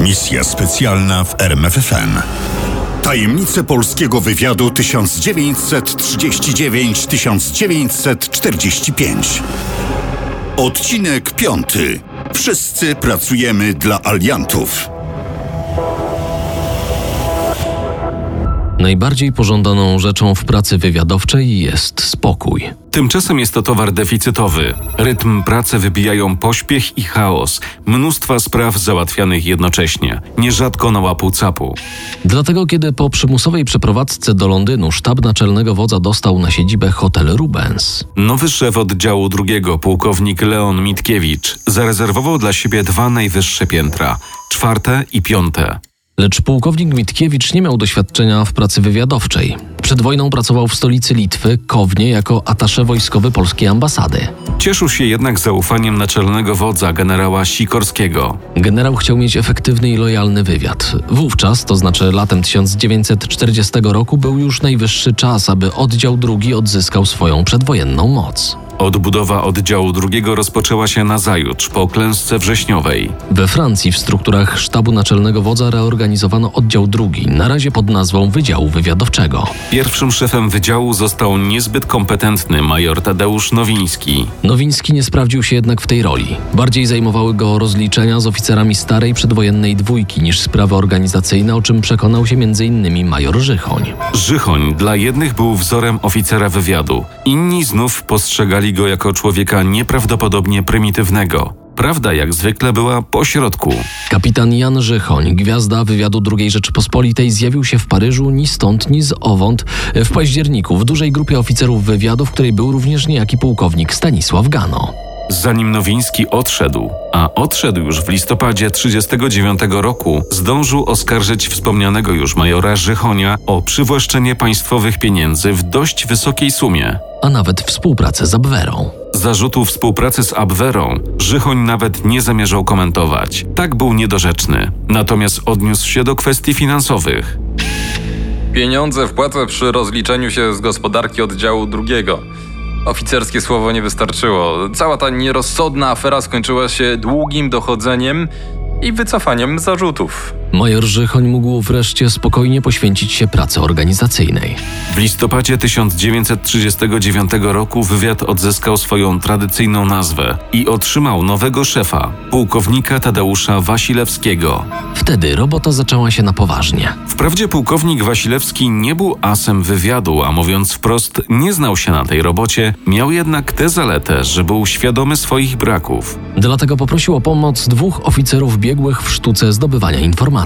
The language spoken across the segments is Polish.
Misja specjalna w RMFFM. Tajemnice polskiego wywiadu 1939-1945. Odcinek piąty. Wszyscy pracujemy dla aliantów. Najbardziej pożądaną rzeczą w pracy wywiadowczej jest spokój. Tymczasem jest to towar deficytowy. Rytm pracy wybijają pośpiech i chaos, mnóstwa spraw załatwianych jednocześnie, nierzadko na łapu capu. Dlatego, kiedy po przymusowej przeprowadzce do Londynu sztab naczelnego wodza dostał na siedzibę hotel Rubens, Nowy szef oddziału drugiego, pułkownik Leon Mitkiewicz, zarezerwował dla siebie dwa najwyższe piętra czwarte i piąte. lecz pułkownik Mitkiewicz nie miał doświadczenia w pracy wywiadowczej. Przed wojną pracował w stolicy Litwy, Kownie, jako atasze wojskowy polskiej ambasady. Cieszył się jednak zaufaniem naczelnego wodza generała Sikorskiego. Generał chciał mieć efektywny i lojalny wywiad. Wówczas, to znaczy latem 1940 roku, był już najwyższy czas, aby oddział drugi odzyskał swoją przedwojenną moc. Odbudowa oddziału drugiego rozpoczęła się nazajutrz, po klęsce wrześniowej. We Francji w strukturach sztabu naczelnego wodza reorganizowano oddział drugi, na razie pod nazwą Wydziału Wywiadowczego. Pierwszym szefem wydziału został niezbyt kompetentny major Tadeusz Nowiński. Nowiński nie sprawdził się jednak w tej roli. Bardziej zajmowały go rozliczenia z oficerami starej przedwojennej dwójki niż sprawy organizacyjne, o czym przekonał się m.in. major Żychoń. Żychoń dla jednych był wzorem oficera wywiadu, inni znów postrzegali go jako człowieka nieprawdopodobnie prymitywnego. Prawda jak zwykle była po środku. Kapitan Jan Żychoń, gwiazda wywiadu II Rzeczypospolitej, zjawił się w Paryżu ni stąd, ni z owąd w październiku w dużej grupie oficerów wywiadu, w której był również niejaki pułkownik Stanisław Gano. Zanim Nowiński odszedł, a odszedł już w listopadzie 1939 roku, zdążył oskarżyć wspomnianego już majora Żychonia o przywłaszczenie państwowych pieniędzy w dość wysokiej sumie. a nawet współpracę z Abwerą. Zarzutu współpracy z Abwerą Żychoń nawet nie zamierzał komentować. Tak był niedorzeczny. Natomiast odniósł się do kwestii finansowych. Pieniądze wpłacę przy rozliczeniu się z gospodarki oddziału drugiego. Oficerskie słowo nie wystarczyło. Cała ta nierozsądna afera skończyła się długim dochodzeniem i wycofaniem zarzutów. Major Żychoń mógł wreszcie spokojnie poświęcić się pracy organizacyjnej. W listopadzie 1939 roku wywiad odzyskał swoją tradycyjną nazwę i otrzymał nowego szefa, pułkownika Tadeusza Wasilewskiego. Wtedy robota zaczęła się na poważnie. Wprawdzie pułkownik Wasilewski nie był asem wywiadu, a mówiąc wprost, nie znał się na tej robocie, miał jednak tę zaletę, że był świadomy swoich braków. Dlatego poprosił o pomoc dwóch oficerów biegłych w sztuce zdobywania informacji.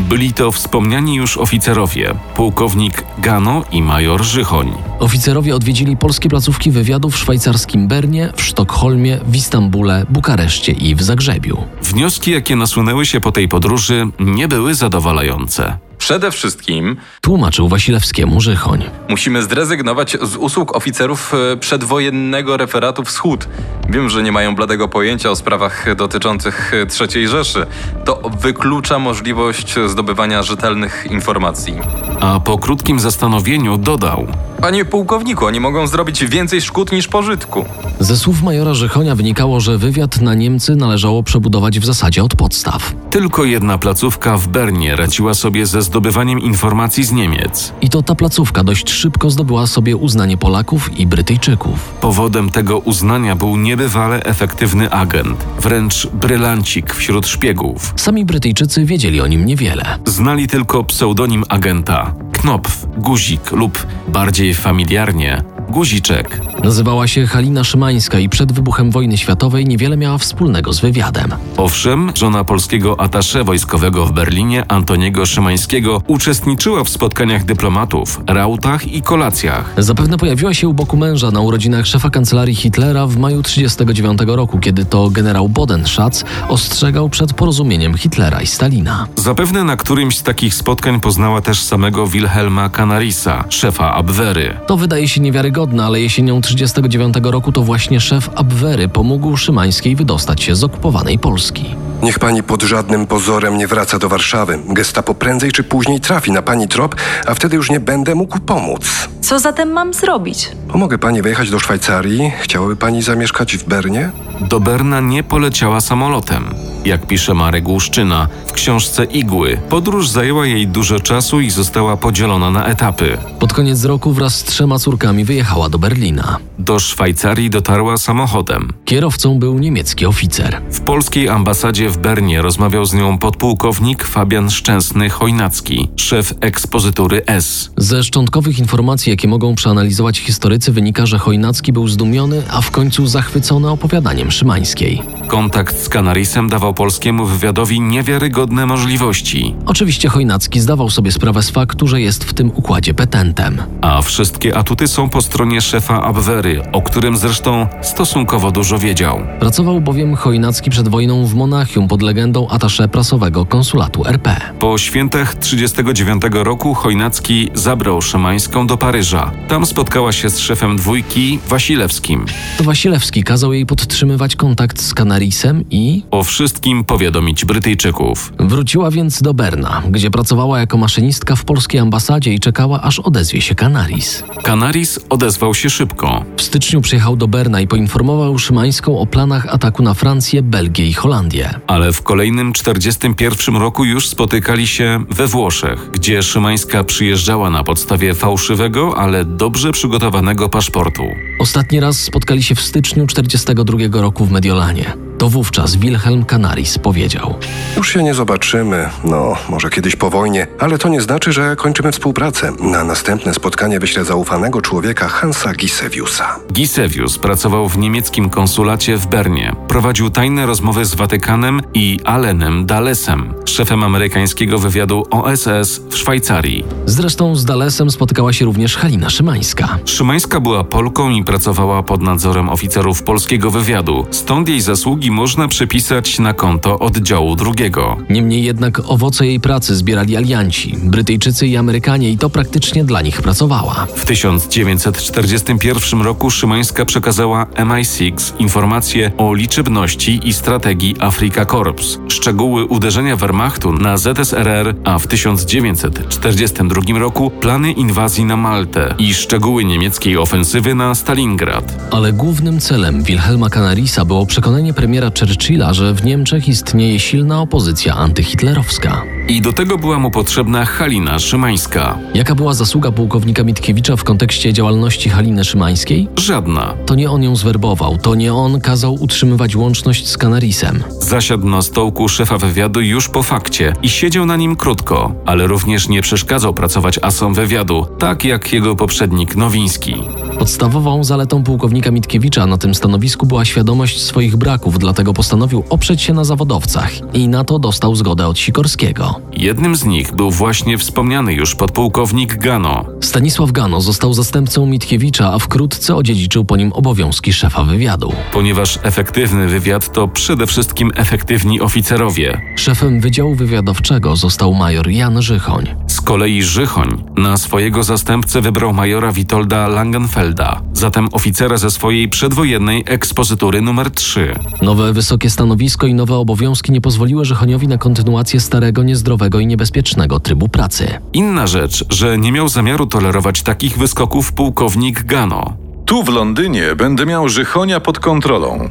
Byli to wspomniani już oficerowie, pułkownik Gano i major Żychoń. Oficerowie odwiedzili polskie placówki wywiadu w szwajcarskim Bernie, w Sztokholmie, w Istambule, Bukareszcie i w Zagrzebiu. Wnioski, jakie nasunęły się po tej podróży, nie były zadowalające. Przede wszystkim Tłumaczył Wasilewskiemu Żychoń. musimy zrezygnować z usług oficerów e, przedwojennego referatu Wschód. Wiem, że nie mają bladego pojęcia o sprawach dotyczących e, III Rzeszy. To wyklucza możliwość zdobywania rzetelnych informacji. A po krótkim zastanowieniu dodał: Panie pułkowniku, oni mogą zrobić więcej szkód niż pożytku. Ze słów majora Żychonia wynikało, że wywiad na Niemcy należało przebudować w zasadzie od podstaw. Tylko jedna placówka w Bernie radziła sobie ze zdobywaniem informacji z Niemiec. I to ta placówka dość szybko zdobyła sobie uznanie Polaków i Brytyjczyków. Powodem tego uznania był niebywale efektywny agent, wręcz brylancik wśród szpiegów. Sami Brytyjczycy wiedzieli o nim niewiele. Znali tylko pseudonim agenta Knopf, Guzik lub bardziej familiarnie Guziczek. Nazywała się Halina Szymańska i przed wybuchem wojny światowej niewiele miała wspólnego z wywiadem. Owszem, żona polskiego atasze wojskowego w Berlinie Antoniego Szymańskiego uczestniczyła w spotkaniach dyplomatów, rautach i kolacjach. Zapewne pojawiła się u boku męża na urodzinach szefa kancelarii Hitlera w maju 1939 roku, kiedy to generał Bodenschatz ostrzegał przed porozumieniem Hitlera i Stalina. Zapewne na którymś z takich spotkań poznała też samego Wilhelma Canarisa, szefa Abwehry. To wydaje się niewiarygodne, ale jesienią 1939 roku to właśnie szef Abwehry pomógł Szymańskiej wydostać się z okupowanej Polski. Niech pani pod żadnym pozorem nie wraca do Warszawy. Gestapo prędzej czy później trafi na pani trop, a wtedy już nie będę mógł pomóc. Co zatem mam zrobić? Pomogę pani wyjechać do Szwajcarii. Chciałaby pani zamieszkać w Bernie? Do Berna nie poleciała samolotem. Jak pisze Marek Łuszczyna w książce Igły, podróż zajęła jej dużo czasu i została podzielona na etapy. Pod koniec roku wraz z trzema córkami wyjechała do Berlina. Do Szwajcarii dotarła samochodem. Kierowcą był niemiecki oficer. W polskiej ambasadzie w Bernie rozmawiał z nią podpułkownik Fabian Szczęsny-Chojnacki, szef ekspozytury S. Ze szczątkowych informacji, jakie mogą przeanalizować historycy, wynika, że Chojnacki był zdumiony, a w końcu zachwycony opowiadaniem Szymańskiej. Kontakt z Canarisem dawał polskiemu wywiadowi niewiarygodne możliwości, Oczywiście Chojnacki zdawał sobie sprawę z faktu, że jest w tym układzie petentem. a wszystkie atuty są po stronie szefa Abwery, o którym zresztą stosunkowo dużo wiedział. Pracował bowiem Chojnacki przed wojną w Monachium pod legendą atasze prasowego konsulatu RP. Po świętach 39 roku Chojnacki zabrał Szymańską do Paryża. Tam spotkała się z szefem dwójki Wasilewskim. To Wasilewski kazał jej podtrzymywać kontakt z Canarisem i O wszystkim powiadomić Brytyjczyków. wróciła więc do Berna, gdzie pracowała jako maszynistka w polskiej ambasadzie i czekała, aż odezwie się Canaris. Canaris odezwał się szybko. W styczniu przyjechał do Berna i poinformował Szymańską o planach ataku na Francję, Belgię i Holandię. Ale w kolejnym 41 roku już spotykali się we Włoszech, gdzie Szymańska przyjeżdżała na podstawie fałszywego, ale dobrze przygotowanego paszportu. Ostatni raz spotkali się w styczniu 42 roku w Mediolanie. To wówczas Wilhelm Canaris powiedział: Już się nie zobaczymy. No, może kiedyś po wojnie, ale to nie znaczy, że kończymy współpracę. Na następne spotkanie wyślę zaufanego człowieka Hansa Giseviusa. Gisevius pracował w niemieckim konsulacie w Bernie. Prowadził tajne rozmowy z Watykanem i Allenem Dalesem, szefem amerykańskiego wywiadu OSS w Szwajcarii. Zresztą z Dalesem spotykała się również Halina Szymańska. Szymańska była Polką i pracowała pod nadzorem oficerów polskiego wywiadu, stąd jej zasługi można przypisać na konto oddziału drugiego. Niemniej jednak owoce jej pracy zbierali alianci, Brytyjczycy i Amerykanie, i to praktycznie dla nich pracowała. W 1941 roku Szymańska przekazała MI6 informacje o liczebności i strategii Afrika Korps, szczegóły uderzenia Wehrmachtu na ZSRR, a w 1942 roku plany inwazji na Maltę i szczegóły niemieckiej ofensywy na Stalingrad. Ale głównym celem Wilhelma Canarisa było przekonanie premiera Churchilla, że w Niemczech istnieje silna opozycja antyhitlerowska. I do tego była mu potrzebna Halina Szymańska. Jaka była zasługa pułkownika Mitkiewicza w kontekście działalności Haliny Szymańskiej? Żadna. To nie on ją zwerbował, to nie on kazał utrzymywać łączność z Canarisem. Zasiadł na stołku szefa wywiadu już po fakcie i siedział na nim krótko, ale również nie przeszkadzał pracować asom wywiadu, tak jak jego poprzednik Nowiński. Podstawową zaletą pułkownika Mitkiewicza na tym stanowisku była świadomość swoich braków, dlatego postanowił oprzeć się na zawodowcach i na to dostał zgodę od Sikorskiego. Jednym z nich był właśnie wspomniany już podpułkownik Gano. Stanisław Gano został zastępcą Mitkiewicza, a wkrótce odziedziczył po nim obowiązki szefa wywiadu. Ponieważ efektywny wywiad to przede wszystkim efektywni oficerowie. Szefem Wydziału Wywiadowczego został major Jan Żychoń. Z kolei Żychoń na swojego zastępcę wybrał majora Witolda Langenfelda, zatem oficera ze swojej przedwojennej ekspozytury numer 3. Nowe wysokie stanowisko i nowe obowiązki nie pozwoliły Żychoniowi na kontynuację starego, niezdrowego i niebezpiecznego trybu pracy. Inna rzecz, że nie miał zamiaru tolerować takich wyskoków pułkownik Gano. Tu w Londynie będę miał Żychonia pod kontrolą.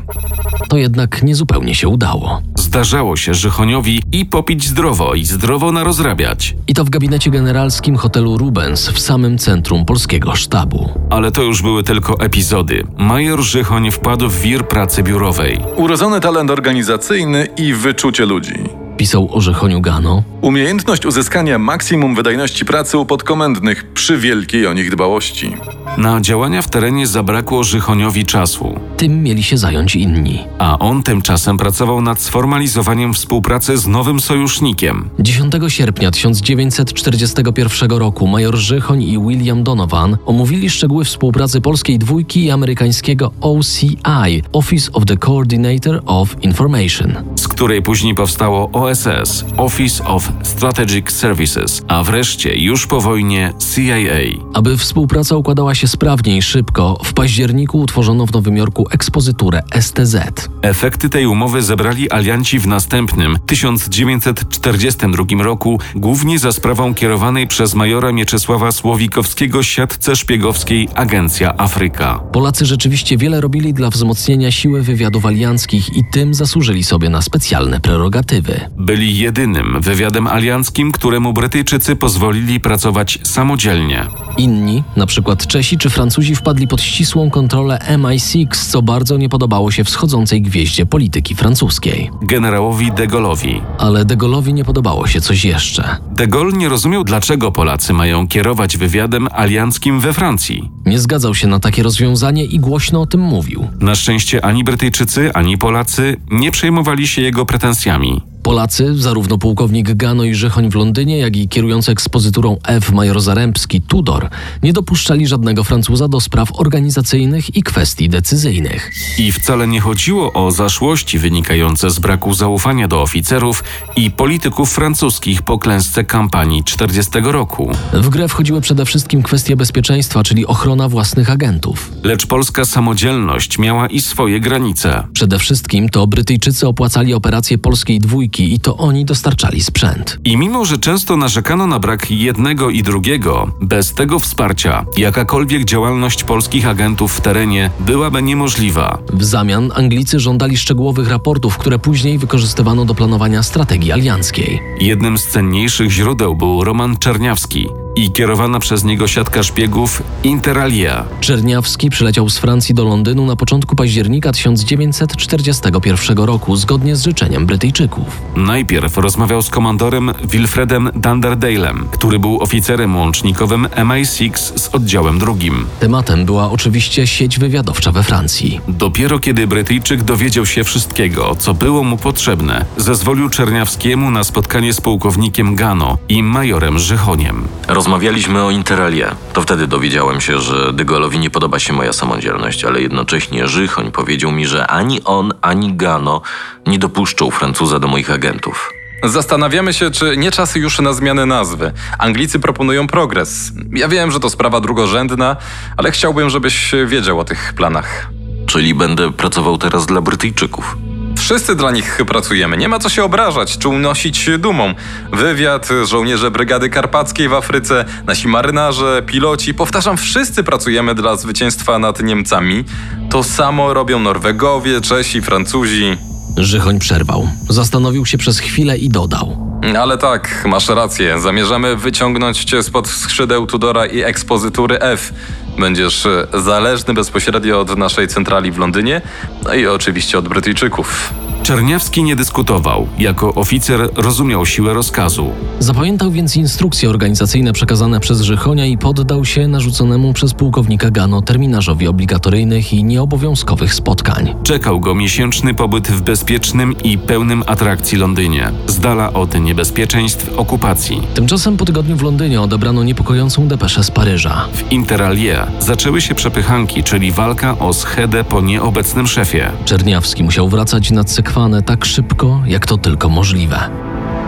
To jednak niezupełnie się udało. Zdarzało się Żychoniowi i popić zdrowo, i zdrowo narozrabiać. I to w gabinecie generalskim hotelu Rubens w samym centrum polskiego sztabu. Ale to już były tylko epizody. Major Żychoń wpadł w wir pracy biurowej. Urodzony talent organizacyjny i wyczucie ludzi. Pisał o Żychoniu Gano. Umiejętność uzyskania maksimum wydajności pracy u podkomendnych przy wielkiej o nich dbałości. Na działania w terenie zabrakło Żychoniowi czasu, Tym mieli się zająć inni. a on tymczasem pracował nad sformalizowaniem współpracy z nowym sojusznikiem. 10 sierpnia 1941 roku major Żychoń i William Donovan omówili szczegóły współpracy polskiej dwójki i amerykańskiego OCI Office of the Coordinator of Information. z której później powstało OSS Office of Strategic Services, a wreszcie już po wojnie CIA. Aby współpraca układała się sprawnie i szybko, w październiku utworzono w Nowym Jorku ekspozyturę STZ. Efekty tej umowy zebrali alianci w następnym 1942 roku, głównie za sprawą kierowanej przez majora Mieczysława Słowikowskiego siatce szpiegowskiej Agencja Afryka. Polacy rzeczywiście wiele robili dla wzmocnienia siły wywiadów alianckich i tym zasłużyli sobie na specjalne prerogatywy. Byli jedynym wywiadem alianckim, któremu Brytyjczycy pozwolili pracować samodzielnie. Inni, na przykład Czesi czy Francuzi, wpadli pod ścisłą kontrolę MI6, co bardzo nie podobało się wschodzącej gwieździe polityki francuskiej. Generałowi de Gaulle'owi. Ale de Gaulle'owi nie podobało się coś jeszcze. De Gaulle nie rozumiał, dlaczego Polacy mają kierować wywiadem alianckim we Francji. Nie zgadzał się na takie rozwiązanie i głośno o tym mówił. Na szczęście ani Brytyjczycy, ani Polacy nie przejmowali się jego pretensjami. Polacy, zarówno pułkownik Gano i Żychoń w Londynie, jak i kierujący ekspozyturą F major Zarębski Tudor, nie dopuszczali żadnego Francuza do spraw organizacyjnych i kwestii decyzyjnych. I wcale nie chodziło o zaszłości wynikające z braku zaufania do oficerów i polityków francuskich po klęsce kampanii 40 roku. W grę wchodziły przede wszystkim kwestie bezpieczeństwa, czyli ochrona własnych agentów. Lecz polska samodzielność miała i swoje granice. Przede wszystkim to Brytyjczycy opłacali operacje polskiej dwójki i to oni dostarczali sprzęt. I mimo, że często narzekano na brak jednego i drugiego, bez tego wsparcia jakakolwiek działalność polskich agentów w terenie byłaby niemożliwa. W zamian Anglicy żądali szczegółowych raportów, które później wykorzystywano do planowania strategii alianckiej. Jednym z cenniejszych źródeł był Roman Czerniawski i kierowana przez niego siatka szpiegów Interalia. Czerniawski przyleciał z Francji do Londynu na początku października 1941 roku, zgodnie z życzeniem Brytyjczyków. Najpierw rozmawiał z komandorem Wilfredem Dunderdalem, który był oficerem łącznikowym MI6 z oddziałem drugim. Tematem była oczywiście sieć wywiadowcza we Francji. Dopiero kiedy Brytyjczyk dowiedział się wszystkiego, co było mu potrzebne, zezwolił Czerniawskiemu na spotkanie z pułkownikiem Gano i majorem Żychoniem. Rozmawialiśmy o Interalie. To wtedy dowiedziałem się, że De Gaulle'owi nie podoba się moja samodzielność, ale jednocześnie Żychoń powiedział mi, że ani on, ani Gano nie dopuszczą Francuza do moich agentów. Zastanawiamy się, czy nie czas już na zmianę nazwy. Anglicy proponują progres. Ja wiem, że to sprawa drugorzędna, ale chciałbym, żebyś wiedział o tych planach. Czyli będę pracował teraz dla Brytyjczyków. Wszyscy dla nich pracujemy, nie ma co się obrażać czy unosić dumą. Wywiad, żołnierze Brygady Karpackiej w Afryce, nasi marynarze, piloci, powtarzam, wszyscy pracujemy dla zwycięstwa nad Niemcami. To samo robią Norwegowie, Czesi, Francuzi. Żychoń przerwał. Zastanowił się przez chwilę i dodał. Ale tak, masz rację. Zamierzamy wyciągnąć cię spod skrzydeł Tudora i ekspozytury F. Będziesz e, zależny bezpośrednio od naszej centrali w Londynie, no i oczywiście od Brytyjczyków. Czerniawski nie dyskutował. Jako oficer rozumiał siłę rozkazu. Zapamiętał więc instrukcje organizacyjne przekazane przez Żychonia i poddał się narzuconemu przez pułkownika Gano terminarzowi obligatoryjnych i nieobowiązkowych spotkań. Czekał go miesięczny pobyt w bezpiecznym i pełnym atrakcji Londynie, z dala od niebezpieczeństw okupacji. Tymczasem po tygodniu w Londynie odebrano niepokojącą depeszę z Paryża. W Interalie zaczęły się przepychanki, czyli walka o schedę po nieobecnym szefie. Czerniawski musiał wracać nad sekwanę tak szybko, jak to tylko możliwe.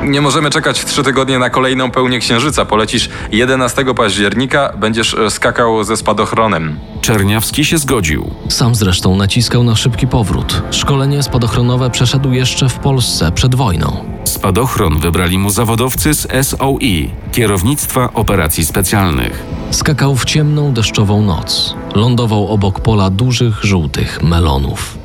Nie możemy czekać trzy tygodnie na kolejną pełnię księżyca. Polecisz 11 października, będziesz e, skakał ze spadochronem. Czerniawski się zgodził. Sam zresztą naciskał na szybki powrót. Szkolenie spadochronowe przeszedł jeszcze w Polsce przed wojną. Spadochron wybrali mu zawodowcy z SOE, Kierownictwa Operacji Specjalnych. Skakał w ciemną, deszczową noc. Lądował obok pola dużych, żółtych melonów.